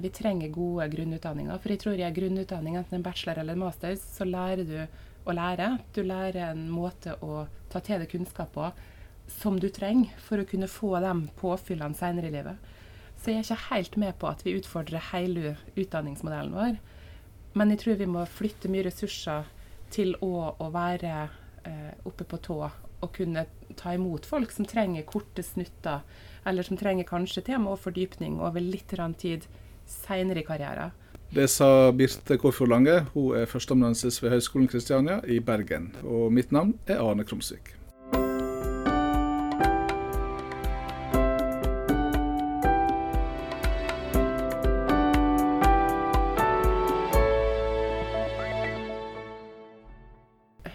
Vi trenger gode grunnutdanninger. For jeg tror i en grunnutdanning, enten en bachelor eller en master, så lærer du å lære. Du lærer en måte å ta til deg kunnskap på som du trenger for å kunne få de påfyllene senere i livet. Så jeg er ikke helt med på at vi utfordrer hele utdanningsmodellen vår. Men jeg tror vi må flytte mye ressurser til å, å være eh, oppe på tå og kunne ta imot folk som trenger korte snutter, eller som trenger kanskje tema og fordypning over litt tid seinere i karrieren. Det sa Birte Kårfjord Lange. Hun er førsteamanuensis ved Høgskolen Kristiania i Bergen. Og mitt navn er Arne Krumsvik.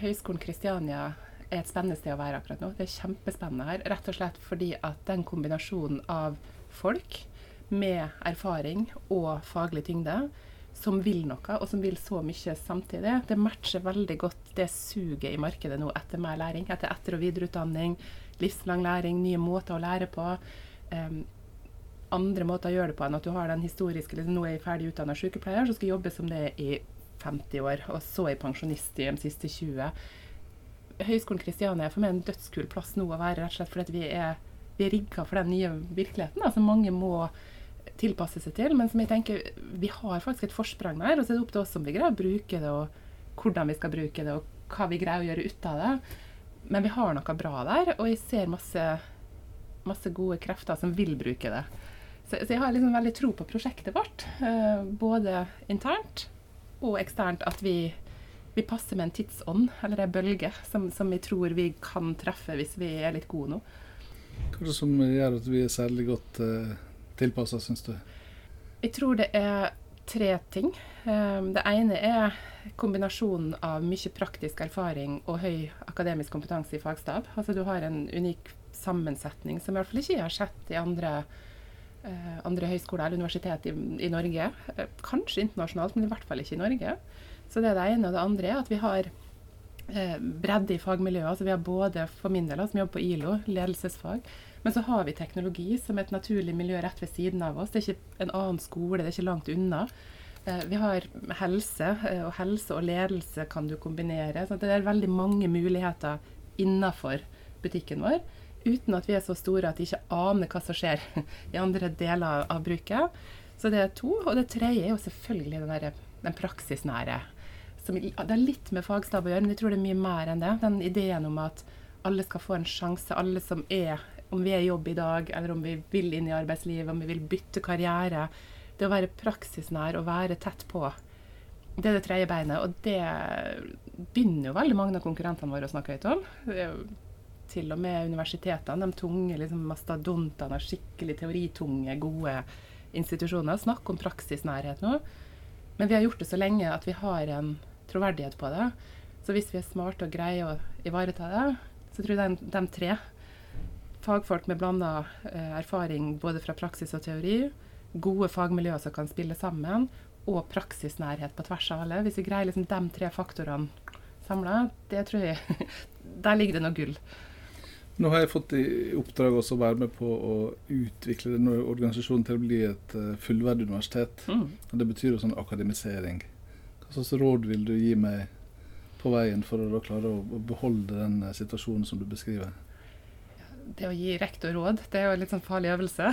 Høgskolen Kristiania er et spennende sted å være akkurat nå. Det er kjempespennende her. Rett og slett fordi at den kombinasjonen av folk med erfaring og faglig tyngde som vil noe, og som vil så mye samtidig, det matcher veldig godt det suget i markedet nå etter mer læring. Etter etter- og videreutdanning, livslang læring, nye måter å lære på. Um, andre måter å gjøre det på enn at du har den historiske liksom, Nå er jeg ferdig utdanna sykepleier, så skal jeg jobbe som det i 50 år, og så er jeg pensjonist i de siste 20. Høgskolen Kristiania er for meg en dødskul plass nå å være, rett og slett fordi vi er, vi er rigga for den nye virkeligheten Altså, mange må tilpasse seg til. Men som jeg tenker, vi har faktisk et forsprang der, og så er det opp til oss om vi greier å bruke det, og hvordan vi skal bruke det, og hva vi greier å gjøre ut av det. Men vi har noe bra der, og jeg ser masse, masse gode krefter som vil bruke det. Så, så jeg har liksom veldig tro på prosjektet vårt, eh, både internt og eksternt, at vi, vi passer med en tidsånd, eller en bølge, som, som jeg tror vi kan treffe hvis vi er litt gode nå. Hva er det som gjør at vi er særlig godt uh tilpassa, syns du? Jeg tror det er tre ting. Ehm, det ene er kombinasjonen av mye praktisk erfaring og høy akademisk kompetanse i fagstab. Altså Du har en unik sammensetning som i hvert fall ikke jeg har sett i andre, eh, andre høyskoler eller universitet i, i, Norge. Eh, kanskje internasjonalt, men i hvert fall ikke i Norge. Så det er det ene. Og det andre er at vi har eh, bredde i fagmiljøet. Altså vi har både for min del, som jobber på ILO, ledelsesfag, men så har vi teknologi som et naturlig miljø rett ved siden av oss. Det er ikke en annen skole, det er ikke langt unna. Eh, vi har helse, eh, og helse og ledelse kan du kombinere. Så det er veldig mange muligheter innafor butikken vår. Uten at vi er så store at de ikke aner hva som skjer i andre deler av bruket. Så det er to. Og det tredje er jo selvfølgelig den, der, den praksisnære. Som, det er litt med fagstab å gjøre, men jeg tror det er mye mer enn det. Den ideen om at alle skal få en sjanse. Alle som er om vi er i jobb i dag, eller om vi vil inn i arbeidslivet, om vi vil bytte karriere. Det å være praksisnær og være tett på, det er det tredje beinet. Og det begynner jo veldig mange av konkurrentene våre å snakke høyt om. Til og med universitetene, de tunge liksom mastodontene, skikkelig teoritunge, gode institusjoner, Snakk om praksisnærhet nå. Men vi har gjort det så lenge at vi har en troverdighet på det. Så hvis vi er smarte og greier å ivareta det, så tror jeg de, de tre fagfolk med blanda eh, erfaring både fra praksis og teori, gode fagmiljøer som kan spille sammen, og praksisnærhet på tvers av alle. Hvis vi greier liksom de tre faktorene samla, det tror jeg Der ligger det noe gull. Nå har jeg fått i oppdrag også å være med på å utvikle denne organisasjonen til å bli et uh, fullverdig universitet. Mm. Og Det betyr jo sånn akademisering. Hva slags råd vil du gi meg på veien for å klare å beholde den uh, situasjonen som du beskriver? det å gi rektor råd, det er jo en litt sånn farlig øvelse.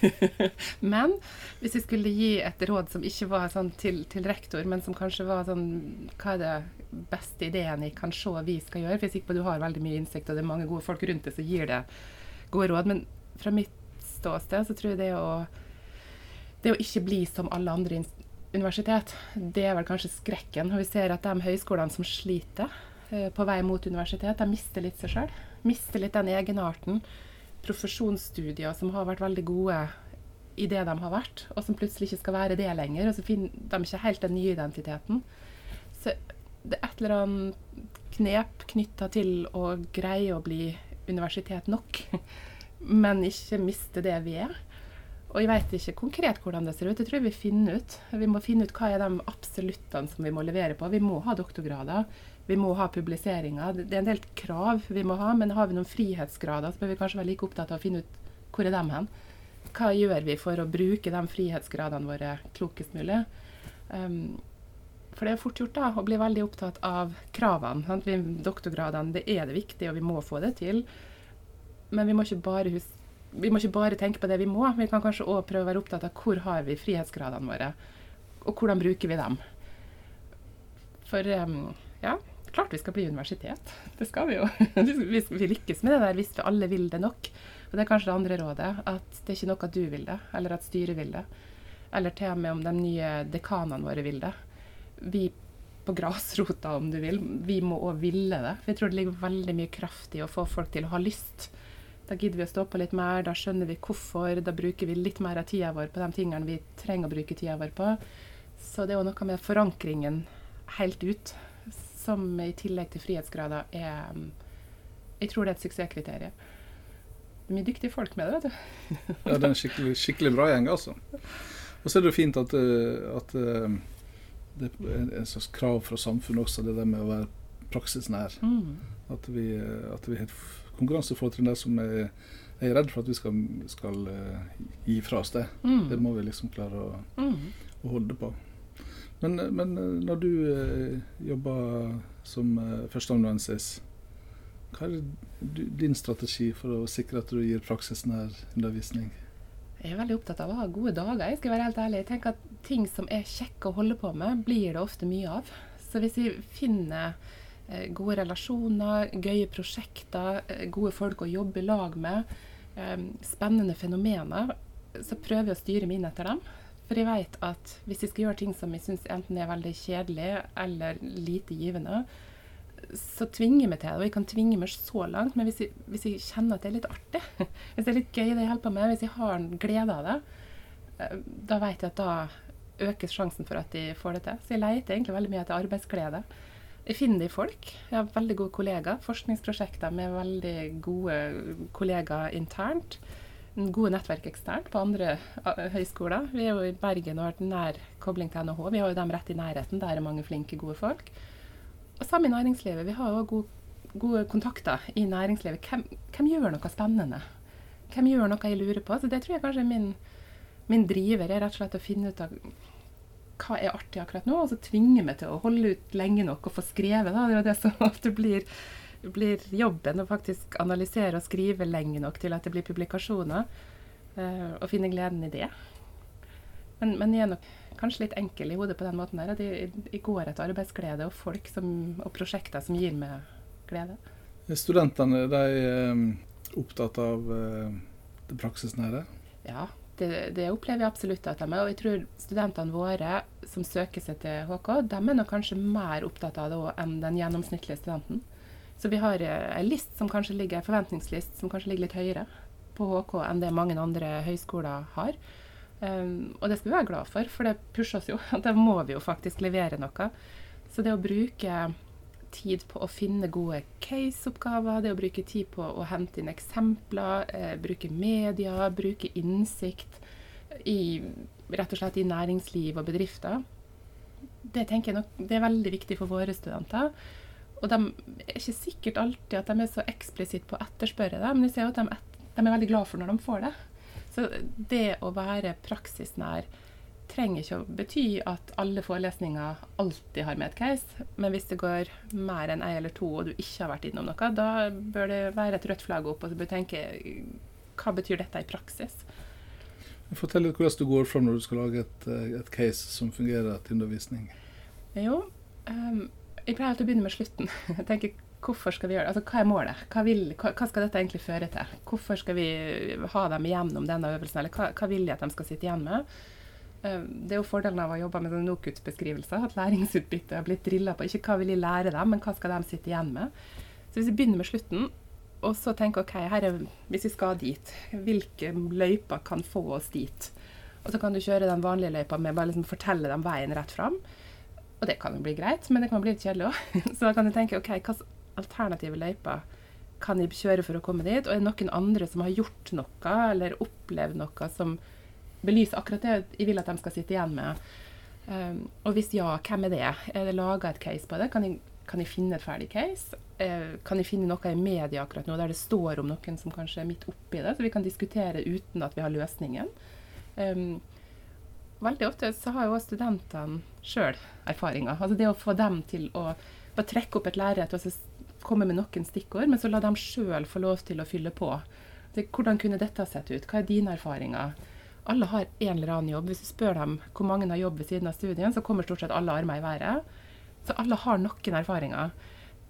men hvis jeg skulle gi et råd som ikke var sånn til, til, rektor, men som kanskje var sånn Hva er det beste ideen jeg kan se vi skal gjøre? For jeg er sikker du har veldig mye innsikt, og det er mange gode folk rundt deg som gir det gode råd. Men fra mitt ståsted så tror jeg det å det å ikke bli som alle andre universitet, det er vel kanskje skrekken. Og vi ser at de høyskolene som sliter eh, på vei mot universitet, de mister litt seg sjøl mister litt den egenarten. Profesjonsstudier som har vært veldig gode i det de har vært, og som plutselig ikke skal være det lenger. Og så finner de ikke helt den nye identiteten. Så det er et eller annet knep knytta til å greie å bli universitet nok, men ikke miste det vi er. Og jeg vet ikke konkret hvordan det ser ut. Det tror jeg vi finner ut. Vi må finne ut hva er de absoluttene som vi må levere på. Vi må ha doktorgrader. Vi må ha publiseringer. Det er en del krav vi må ha, men har vi noen frihetsgrader, så bør vi kanskje være like opptatt av å finne ut hvor er de hen. hva gjør vi for å bruke de frihetsgradene våre klokest mulig? Um, for det er fort gjort da, å bli veldig opptatt av kravene. Sant? Vi, doktorgradene det er det viktig, og vi må få det til. Men vi må ikke bare, huske, vi må ikke bare tenke på det vi må. Vi kan kanskje òg prøve å være opptatt av hvor har vi frihetsgradene våre, og hvordan bruker vi dem. For ja, klart vi skal bli universitet. Det skal vi jo. vi lykkes med det der hvis vi alle vil det nok. Og det er kanskje det andre rådet, at det er ikke nok at du vil det, eller at styret vil det. Eller til og med om de nye dekanene våre vil det vi på grasrota, om du vil, vi må òg ville det. For jeg tror det ligger veldig mye kraft i å få folk til å ha lyst. Da gidder vi å stå på litt mer, da skjønner vi hvorfor. Da bruker vi litt mer av tida vår på de tingene vi trenger å bruke tida vår på. Så det er jo noe med forankringen helt ut, som i tillegg til frihetsgrader er Jeg tror det er et suksesskriterium. Det er mye dyktige folk med det, vet du. ja, det er en skikkelig, skikkelig bra gjeng, altså. Og så er det jo fint at, eh, at eh, det er en slags krav fra samfunnet også, det der med å være praksisnær. Mm. At vi, at vi et konkurransefortrinn der som er, er redd for at vi skal, skal uh, gi fra oss det. Mm. Det må vi liksom klare å, mm. å holde på. Men, men eh, når du jobber som førsteamanuensis, hva er din strategi for å sikre at du gir praksisnær undervisning? Jeg er veldig opptatt av å ha gode dager. Jeg skal være helt ærlig. Jeg tenker at Ting som er kjekke å holde på med, blir det ofte mye av. Så hvis vi finner eh, gode relasjoner, gøye prosjekter, eh, gode folk å jobbe i lag med, eh, spennende fenomener, så prøver jeg å styre min etter dem. For jeg vet at hvis jeg skal gjøre ting som jeg syns enten er veldig kjedelig eller lite givende, så tvinger jeg meg til det. Og jeg kan tvinge meg så langt. Men hvis jeg, hvis jeg, kjenner at det er litt artig, hvis det er litt gøy det jeg holder på med, hvis jeg har en glede av det, eh, da vet jeg at da økes sjansen for at de får det til. Så jeg leter egentlig veldig mye etter arbeidsglede. Jeg finner folk. Jeg har veldig gode kollegaer. Forskningsprosjekter med veldig gode kollegaer internt. Gode nettverk eksternt på andre høyskoler. Vi er jo i Bergen og har nær kobling til NHH. Vi har jo dem rett i nærheten. Der er mange flinke, gode folk. Og sammen i næringslivet. Vi har jo gode, gode kontakter i næringslivet. Hvem, hvem, gjør noe spennende? Hvem gjør noe jeg lurer på? Så det tror jeg kanskje min, min driver er rett og slett å finne ut av hva er artig akkurat nå, og så tvinge meg til å holde ut lenge nok og få skrevet. Da. Det er jo det som ofte blir, blir, jobben, å faktisk analysere og skrive lenge nok til at det blir publikasjoner. Uh, og finne gleden i det. Men, men jeg er nok kanskje litt enkel i hodet på den måten der. At jeg, jeg går etter arbeidsglede og folk som, og prosjekter som gir meg glede. Studentene de er um, opptatt av uh, det praksisnære? Ja, det, det, opplever jeg absolutt at de er. Og jeg tror studentene våre som søker seg til HK, de er nok kanskje mer opptatt av det enn den gjennomsnittlige studenten. Så vi har en uh, list som kanskje ligger, forventningslist som kanskje ligger litt høyere på HK enn det mange andre høyskoler har. Um, og det skal vi være glad for, for det pusher oss jo. Da må vi jo faktisk levere noe. Så det å bruke tid på å finne gode case-oppgaver, det å bruke tid på å hente inn eksempler, eh, bruke media, bruke innsikt i, rett og slett i næringsliv og bedrifter, det tenker jeg nok det er veldig viktig for våre studenter. Og de er ikke sikkert alltid at de er så eksplisitt på å etterspørre det, men jeg ser jo at de, de er veldig glad for når de får det. Så det å være praksisnær trenger ikke å bety at alle forelesninger alltid har med et case. Men hvis det går mer enn en eller to, og du ikke har vært innom noe, da bør det være et rødt flagg opp, og du bør tenke hva betyr dette i praksis? Fortell litt hvordan du går fram når du skal lage et, et case som fungerer til undervisning. Jo, um, jeg pleier alltid å begynne med slutten. Jeg tenker hvorfor skal vi gjøre det? Altså, hva er målet? Hva, vil, hva, hva, skal dette egentlig føre til? Hvorfor skal vi ha dem igjennom denne øvelsen, eller hva, hva vil jeg at de skal sitte igjen med? Eh, det er jo fordelen av å jobbe med sånn NOKUT-beskrivelser, at læringsutbyttet har blitt drilla på ikke hva vil jeg lære dem, men hva skal de sitte igjen med. Så hvis vi begynner med slutten, og så tenker ok, er, hvis vi skal dit, hvilke løyper kan få oss dit? Og så kan du kjøre den vanlige løypa med bare liksom fortelle dem veien rett fram. Og det kan jo bli greit, men det kan bli litt kjedelig òg. Så da kan du tenke ok, hvilke alternative løyper kan jeg kjøre for å komme dit? Og er det noen andre som har gjort noe, eller opplevd noe som belyser akkurat det jeg vil at de skal sitte igjen med? Um, og hvis ja, hvem er det? Er det laga et case på det? Kan jeg, kan jeg, finne et ferdig case? Uh, kan jeg finne noe i media akkurat nå der det står om noen som kanskje er midt oppi det, så vi kan diskutere uten at vi har løsningen. Um, veldig ofte så har jo studentene sjøl erfaringer. Altså det å få dem til å bare trekke opp et lerret og så komme med noen stikkord, men så la dem sjøl få lov til å fylle på. Så hvordan kunne dette sett ut? Hva er dine erfaringer? Alle har en eller annen jobb. Hvis du spør dem hvor mange har jobb ved siden av studien, så kommer stort sett alle armer i været. Så alle har noen erfaringer.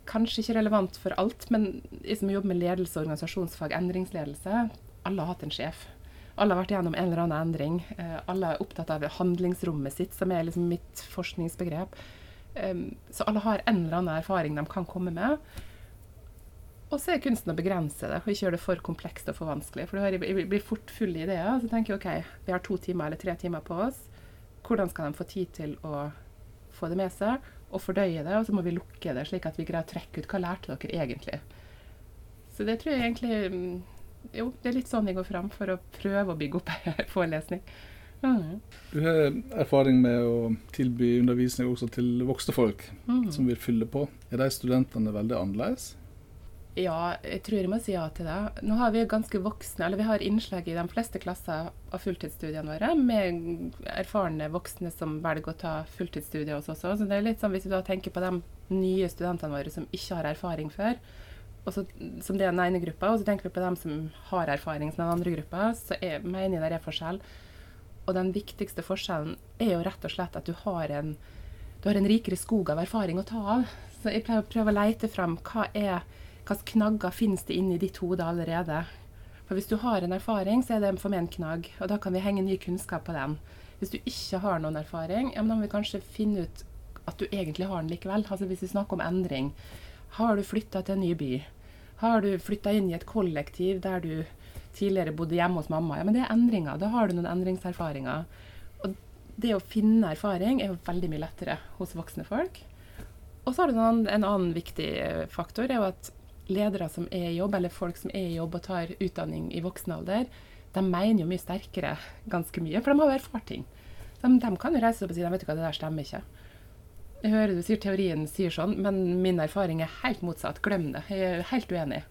Kanskje ikke relevant for alt, men jeg som jobber med ledelse, organisasjonsfag, endringsledelse, alle har hatt en sjef. Alle har vært gjennom en eller annen endring. Eh, alle er opptatt av handlingsrommet sitt, som er liksom mitt forskningsbegrep. Så alle har en eller annen erfaring de kan komme med. Og så er kunsten å begrense det, og ikke gjøre det for komplekst og for vanskelig. For jeg blir fort full i ideer. Så tenker jeg OK, vi har to timer eller tre timer på oss. Hvordan skal de få tid til å få det med seg og fordøye det? Og så må vi lukke det, slik at vi greier å trekke ut hva lærte dere egentlig. Så det tror jeg egentlig mm, Jo, det er litt sånn jeg går fram for å prøve å bygge opp en forelesning. Mm. Du har erfaring med å tilby undervisning også til voksne folk mm. som vil fylle på. Er de studentene veldig annerledes? Ja, jeg tror jeg må si ja til det. Nå har vi ganske voksne, eller vi har innslag i de fleste klasser av fulltidsstudiene våre med erfarne voksne som velger å ta fulltidsstudier hos oss også. Så det er litt sånn hvis vi da tenker på de nye studentene våre som ikke har erfaring før, så, som det er den ene gruppa, og så tenker vi på dem som har erfaring som den andre gruppa, så er, mener jeg det er forskjell. Og den viktigste forskjellen er jo rett og slett at du har en, du har en rikere skog av erfaring å ta av. Så jeg pleier å prøve å leite frem hva er hvilke knagger finnes det inni ditt hode allerede. For hvis du har en erfaring, så er det for meg en knagg, og da kan vi henge ny kunnskap på den. Hvis du ikke har noen erfaring, ja, men da må vi kanskje finne ut at du egentlig har den likevel. Altså Hvis vi snakker om endring. Har du flytta til en ny by? Har du flytta inn i et kollektiv der du tidligere bodde hjemme hos mamma? Ja, men det er endringer. Da har du noen endringserfaringer. Og det å finne erfaring er jo veldig mye lettere hos voksne folk. Og så har du en, en annen viktig faktor, er jo at ledere som er i jobb, eller folk som er i jobb og tar utdanning i voksen alder, de mener jo mye sterkere ganske mye, for de har jo erfart ting. De, de, kan jo reise seg opp og si de vet ikke hva, det der stemmer ikke. Jeg hører du sier teorien sier sånn, men min erfaring er helt motsatt. Glem det. Jeg er helt uenig.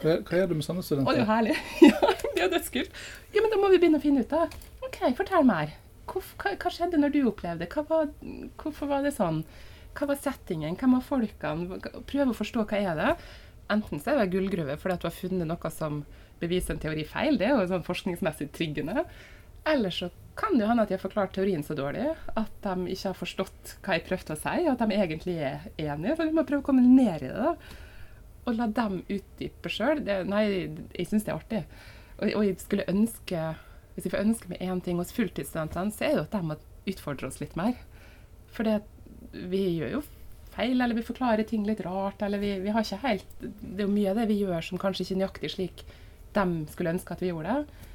Hva, hva gjør du med sånne studenter? Å, det er herlig. ja, det er dødskult. Ja, men da må vi begynne å finne ut av OK, fortell mer. Hva, hva, skjedde når du opplevde det? Var, hvorfor var det sånn? Hva var settingen? Hvem var folkene? Prøve å forstå hva er det Enten så er det gullgruve fordi at du har funnet noe som beviser en teori feil, det er jo sånn forskningsmessig tryggende. Eller så kan det jo hende at de har forklart teorien så dårlig at de ikke har forstått hva jeg prøvde å si, og at de egentlig er enige. Så vi må prøve å komme ned i det. da. Og la dem utdype sjøl. Nei, jeg syns det er artig. Og, og, jeg skulle ønske Hvis jeg får ønske meg én ting hos fulltidsstudentene, så er det jo at de må utfordre oss litt mer. For vi gjør jo feil, eller vi forklarer ting litt rart. eller vi, vi, har ikke helt, Det er jo mye av det vi gjør som kanskje ikke er nøyaktig slik de skulle ønske at vi gjorde det.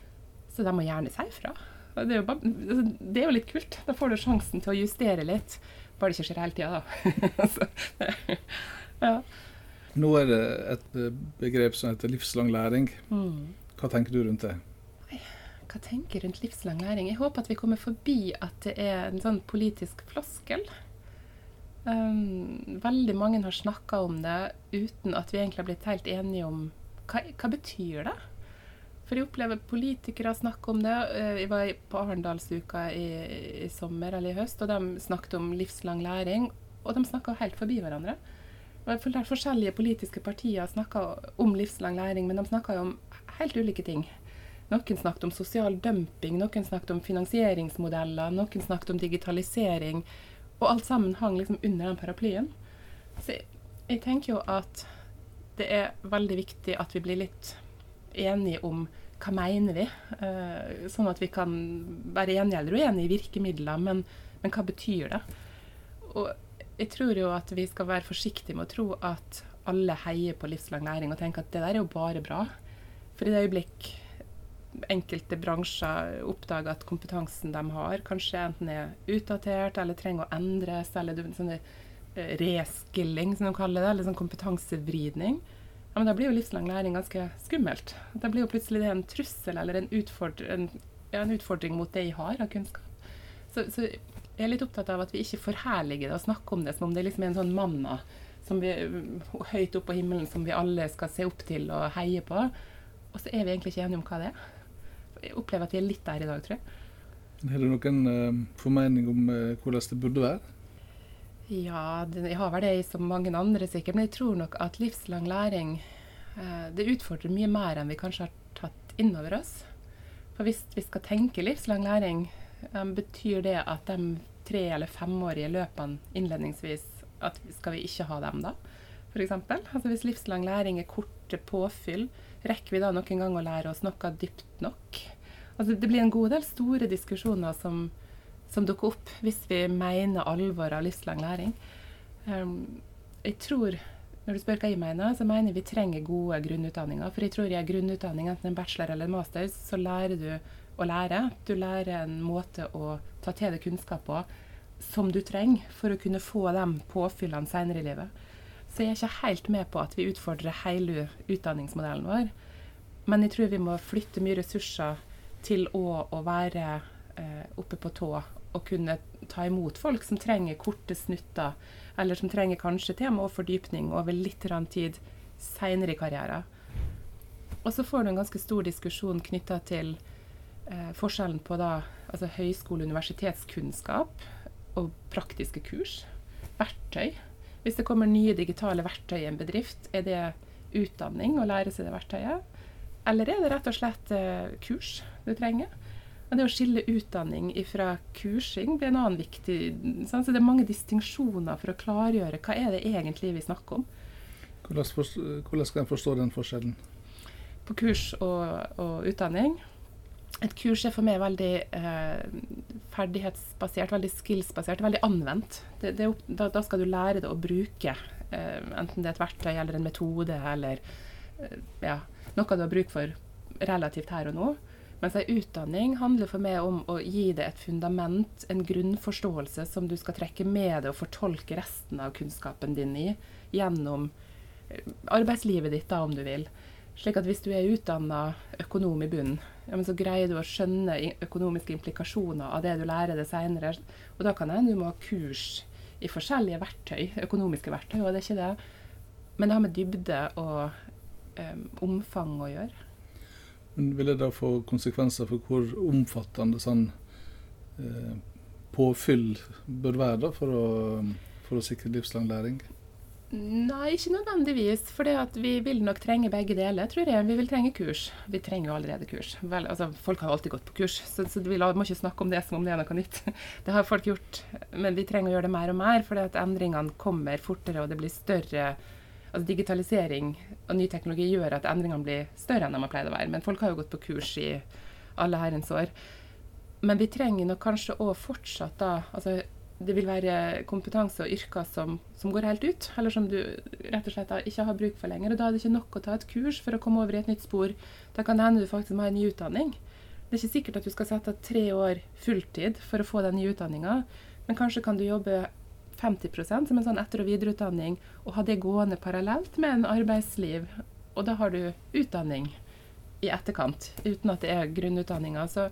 Så de må gjerne si ifra. Det er, jo bare, altså, det er jo litt kult. Da får du sjansen til å justere litt. Bare det ikke skjer hele tida, da. ja. Nå er det et begrep som heter livslang læring. Mm. Hva tenker du rundt det? Hva tenker rundt livslang læring? Jeg håper at vi kommer forbi at det er en sånn politisk floskel. Um, veldig mange har snakka om det uten at vi egentlig har blitt helt enige om hva, hva betyr det For jeg opplever politikere snakke om det. Eh, jeg var på Arendalsuka i, i, sommer eller i høst, og de snakket om livslang læring. Og de snakka helt forbi hverandre. Og jeg Forskjellige politiske partier snakka om livslang læring, men de snakka om helt ulike ting. Noen snakket om sosial dumping, noen snakket om finansieringsmodeller, noen snakket om digitalisering. Og alt sammen hang liksom under den paraplyen. Så jeg, jeg tenker jo at det er veldig viktig at vi blir litt enige om hva mener vi, uh, sånn at vi kan være enige eller uenige i virkemidler, men, men, hva betyr det? Og jeg tror jo at vi skal være forsiktige med å tro at alle heier på livslang læring og tenker at det der er jo bare bra. For i det øyeblikk enkelte bransjer oppdager at kompetansen de har, kanskje enten er utdatert eller trenger å endres, eller sånne eh, reskilling, som de kaller det, eller sånn kompetansevridning, ja, men da blir jo livslang læring ganske skummelt. Da blir jo plutselig det en trussel eller en, utfordring, en, ja, en utfordring mot det jeg har av kunnskap. Så, så, jeg er litt opptatt av at vi ikke forherliger det og snakker om det som om det liksom er en sånn manna som vi, høyt opp på himmelen som vi alle skal se opp til og heie på. Og så er vi egentlig ikke enige om hva det er. Jeg opplever at vi er litt der i dag, tror jeg. Har du noen uh, formening om uh, hvordan det burde være? Ja, det, jeg har vel det som mange andre sikkert. Men jeg tror nok at livslang læring uh, det utfordrer mye mer enn vi kanskje har tatt inn over oss. For hvis vi skal tenke livslang læring, betyr det at de tre- eller femårige løpene innledningsvis at skal vi ikke ha dem da, f.eks.? Altså hvis livslang læring er korte påfyll, rekker vi da noen gang å lære oss noe dypt nok? Altså det blir en god del store diskusjoner som, som dukker opp hvis vi mener alvor av livslang læring. Um, jeg tror, Når du spør hva jeg mener, så mener jeg vi trenger gode grunnutdanninger. For jeg tror i en grunnutdanning, enten en bachelor eller en master, så lærer du å lære. Du lærer en måte å ta til deg kunnskap på som du trenger for å kunne få de påfyllene senere i livet. Så jeg er ikke helt med på at vi utfordrer hele utdanningsmodellen vår. Men jeg tror vi må flytte mye ressurser til å, å være eh, oppe på tå og kunne ta imot folk som trenger korte snutter, eller som trenger kanskje tema og fordypning over litt tid seinere i karrieren. Og så får du en ganske stor diskusjon knytta til eh, forskjellen på da, altså høyskole- og universitetskunnskap og praktiske kurs. Verktøy. Hvis det kommer nye digitale verktøy i en bedrift, er det utdanning å lære seg det verktøyet? Eller er det rett og slett eh, kurs du trenger? Og det å skille utdanning fra kursing blir en annen viktig sånn, Så det er mange distinksjoner for å klargjøre hva er det egentlig vi snakker om. Hvordan, hvordan skal en forstå den forskjellen? På kurs og, og utdanning et kurs er for meg veldig eh, ferdighetsbasert, veldig skills-basert, veldig anvendt. Det, det, da, da, skal du lære det å bruke, eh, enten det er et verktøy eller en metode eller eh, ja, noe du har bruk for relativt her og nå. Mens ei utdanning handler for meg om å gi deg et fundament, en grunnforståelse som du skal trekke med deg og fortolke resten av kunnskapen din i gjennom eh, arbeidslivet ditt, da, om du vil. Slik at hvis du er utdanna økonom i bunnen, ja, så greier du å skjønne økonomiske implikasjoner av det du lærer det seinere. Og da kan hende du må ha kurs i forskjellige verktøy, økonomiske verktøy, og det er ikke det. Men det har med dybde og um, omfang å gjøre. Men Vil det da få konsekvenser for hvor omfattende sånn eh, påfyll bør være da, for å, for å sikre livslang læring? Nei, ikke nødvendigvis. For vi vil nok trenge begge deler, tror jeg. Vi vil trenge kurs. Vi trenger jo allerede kurs. Vel, altså, folk har alltid gått på kurs, så, så vi må ikke snakke om det som om det er noe nytt. Det har folk gjort, men vi trenger å gjøre det mer og mer, at endringene kommer fortere, og det blir større. Altså Digitalisering og ny teknologi gjør at endringene blir større enn de har pleid å være. Men folk har jo gått på kurs i alle herrens år. Men vi trenger nok kanskje òg fortsatt da altså det vil være kompetanse og yrker som, som, går helt ut, eller som du rett og slett ikke har bruk for lenger. og Da er det ikke nok å ta et kurs for å komme over i et nytt spor. Da kan det hende du faktisk må ha en ny utdanning. Det er ikke sikkert at du skal sette av tre år fulltid for å få den nye utdanninga, men kanskje kan du jobbe 50% som en sånn etter- og videreutdanning, og ha det gående parallelt med en arbeidsliv. Og da har du utdanning i etterkant, uten at det er grunnutdanninga. Så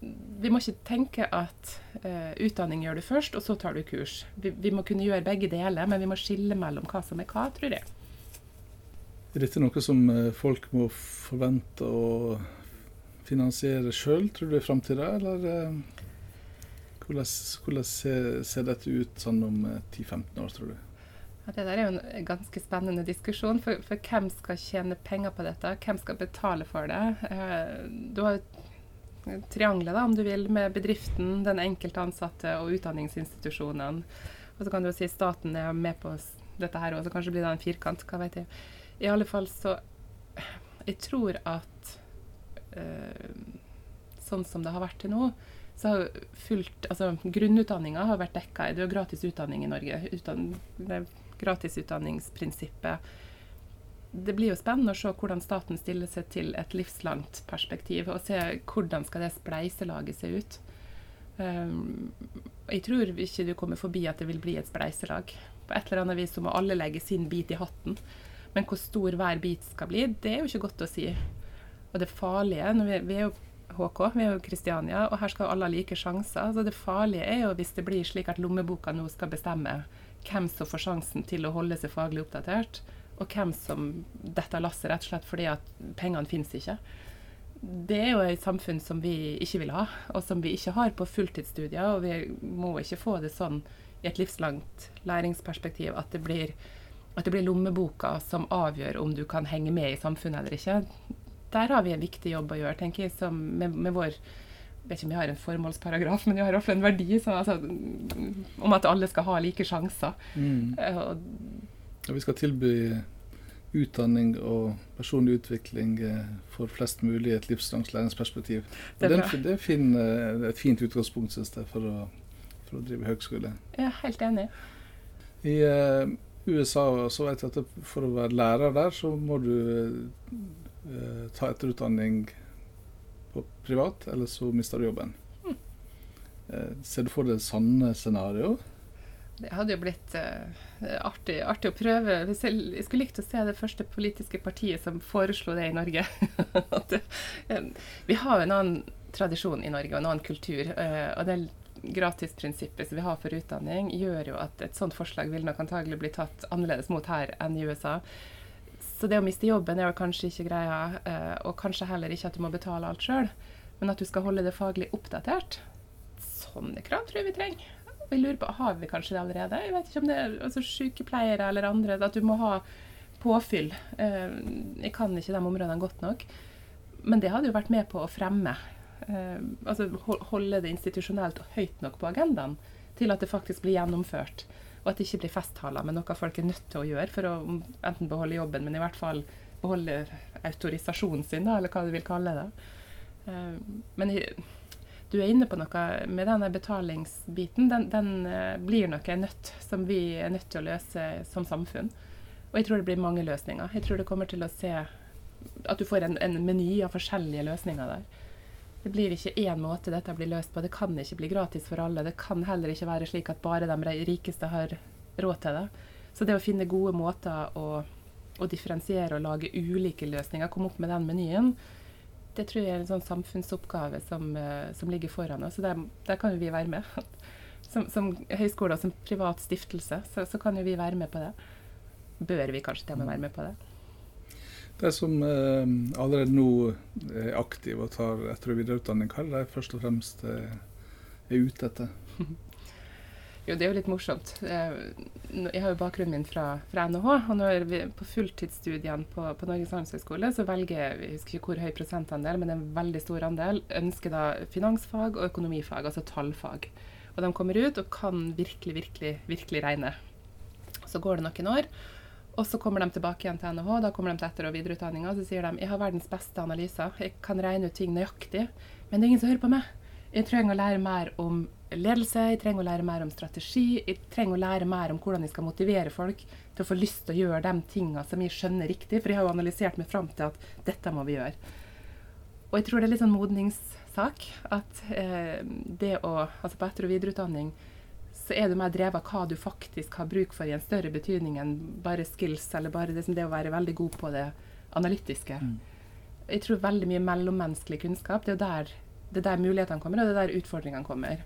vi må ikke tenke at uh, utdanning gjør du først, og så tar du kurs. Vi, vi, må kunne gjøre begge deler, men vi må skille mellom hva som er hva, tror jeg. Er dette noe som uh, folk må forvente å finansiere sjøl, tror du, i framtida, eller uh, hvordan, hvordan ser, ser, dette ut sånn om 10-15 år, tror du? Ja, det der er jo en ganske spennende diskusjon. For, for, hvem skal tjene penger på dette? Hvem skal betale for det? du har jo triangelet, om du vil, med bedriften, den enkelte ansatte og utdanningsinstitusjonene. Og så kan du jo si staten er med på dette her, og så kanskje blir det en firkant. Hva vet jeg. I alle fall så Jeg tror at øh, sånn som det har vært til nå, så har fullt Altså grunnutdanninga har vært dekka. Det er jo gratis utdanning i Norge. Utdann, det gratisutdanningsprinsippet det blir jo spennende å se hvordan staten stiller seg til et livslangt perspektiv, og se hvordan skal det spleiselaget se ut. Um, jeg tror ikke du kommer forbi at det vil bli et spleiselag. På et eller annet vis så må alle legge sin bit i hatten. Men hvor stor hver bit skal bli, det er jo ikke godt å si. Og det farlige vi, vi, er jo HK, vi er jo Kristiania, og her skal alle ha like sjanser. Så det farlige er jo hvis det blir slik at lommeboka nå skal bestemme hvem som får sjansen til å holde seg faglig oppdatert, og hvem som detter lasset rett og slett fordi at pengene finnes ikke. Det er jo et samfunn som vi ikke vil ha, og som vi ikke har på fulltidsstudier. Og vi må ikke få det sånn i et livslangt læringsperspektiv at det blir, at det blir lommeboka som avgjør om du kan henge med i samfunnet eller ikke. Der har vi en viktig jobb å gjøre, tenker jeg, med, med vår jeg vet ikke om vi har en formålsparagraf, men vi har iallfall en verdi så, altså, om at alle skal ha like sjanser. Mm. Ja, vi skal tilby utdanning og personlig utvikling eh, for flest mulig i et livslangt læringsperspektiv. Det er, det er fin, eh, et fint utgangspunkt, synes jeg, for å, for å drive høgskole. Er helt enig. I uh, USA så vet jeg at for å være lærer der, så må du uh, ta etterutdanning på privat, eller så mister du jobben. Mm. Uh, ser du for deg sanne scenario? Det hadde jo blitt uh, artig, artig, å prøve. Jeg skulle likt å se det første politiske partiet som foreslo det i Norge. det, um, vi har jo en annen tradisjon i Norge og en annen kultur. Uh, og det gratisprinsippet som vi har for utdanning, gjør jo at et sånt forslag vil nok antagelig bli tatt annerledes mot her enn i USA. Så det å miste jobben er jo kanskje ikke greia, uh, og kanskje heller ikke at du må betale alt sjøl, men at du skal holde det faglig oppdatert. Sånne krav tror jeg vi trenger. Vi lurer på, Har vi kanskje det allerede? Jeg vet ikke om det er altså sykepleiere eller andre. At du må ha påfyll. Eh, jeg kan ikke de områdene godt nok. Men det hadde jo vært med på å fremme. Eh, altså holde det institusjonelt høyt nok på agendaen til at det faktisk blir gjennomført og at det ikke blir festtaler, men noe folk er nødt til å gjøre for å enten beholde jobben, men i hvert fall beholde autorisasjonen sin, da, eller hva du vil kalle det. Uh, men du er inne på noe med denne betalingsbiten. Den, den uh, blir noe nødt som vi er nødt til å løse som samfunn. Og jeg tror det blir mange løsninger. Jeg tror det kommer til å se at du får en, en meny av forskjellige løsninger der. Det blir ikke én måte dette blir løst på. Det kan ikke bli gratis for alle. Det kan heller ikke være slik at bare de rikeste har råd til det. Så det å finne gode måter å, å differensiere og lage ulike løsninger, komme opp med den menyen, det tror jeg er en sånn samfunnsoppgave som, uh, som ligger foran oss. Så der, der, kan jo vi være med. Som, som høyskole og som privat stiftelse så, så, kan jo vi være med på det. Bør vi kanskje til og med være med på det? De som eh, allerede nå er aktive og tar etter- og videreutdanning, hva er de først og fremst eh, er ute etter? Jo, det er jo litt morsomt. Eh, jeg har jo bakgrunnen min fra, fra NHH. Og når vi på fulltidsstudiene på, på Norges handelshøyskole, så velger jeg husker ikke hvor høy prosentandel, men en veldig stor andel ønsker da finansfag og økonomifag, altså tallfag. Og de kommer ut og kan virkelig, virkelig, virkelig regne. Så går det noen år. Og så kommer de tilbake igjen til NHH, da kommer de til etter- og videreutdanninga, så sier de jeg har verdens beste analyser, jeg kan regne ut ting nøyaktig, men det er ingen som hører på meg. Jeg trenger å lære mer om ledelse, jeg trenger å lære mer om strategi, jeg trenger å lære mer om hvordan jeg skal motivere folk til å få lyst til å gjøre de tinga som jeg skjønner riktig, for jeg har jo analysert meg fram til at dette må vi gjøre. Og jeg tror det er litt sånn modningssak at eh, det å Altså på etter- og videreutdanning så er du mer drevet av hva du faktisk har bruk for i en større betydning enn bare skills, eller bare det, det å være veldig god på det analytiske. Mm. Jeg tror veldig mye mellommenneskelig kunnskap, det er der, det er der mulighetene kommer, og det er der utfordringene kommer.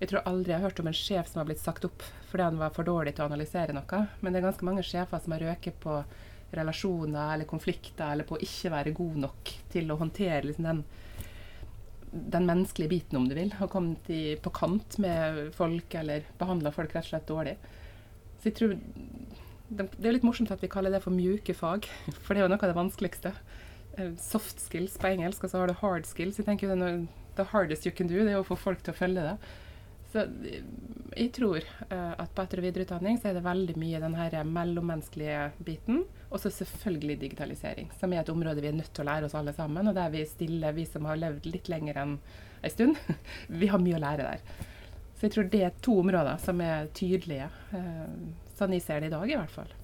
Jeg tror aldri jeg har hørt om en sjef som har blitt sagt opp fordi han var for dårlig til å analysere noe, men det er ganske mange sjefer som har røket på relasjoner eller konflikter, eller på å ikke være god nok til å håndtere liksom, den den menneskelige biten, om du vil. Har kommet på kant med folk eller behandla folk rett og slett dårlig. Så jeg tror det, det er litt morsomt at vi kaller det for mjuke fag, for det er jo noe av det vanskeligste. Eh, soft skills på engelsk, og så har du hard skills. Jeg tenker jo det er noe, The hardest you can do, det er å få folk til å følge det. Så jeg tror uh, at på etter- og videreutdanning så er det veldig mye den her mellommenneskelige biten. Og så selvfølgelig digitalisering, som er et område vi er nødt til å lære oss alle sammen. Og der vi stiller, vi som har levd litt lenger enn en stund, vi har mye å lære der. Så jeg tror det er to områder som er tydelige, uh, sånn jeg ser det i dag i hvert fall.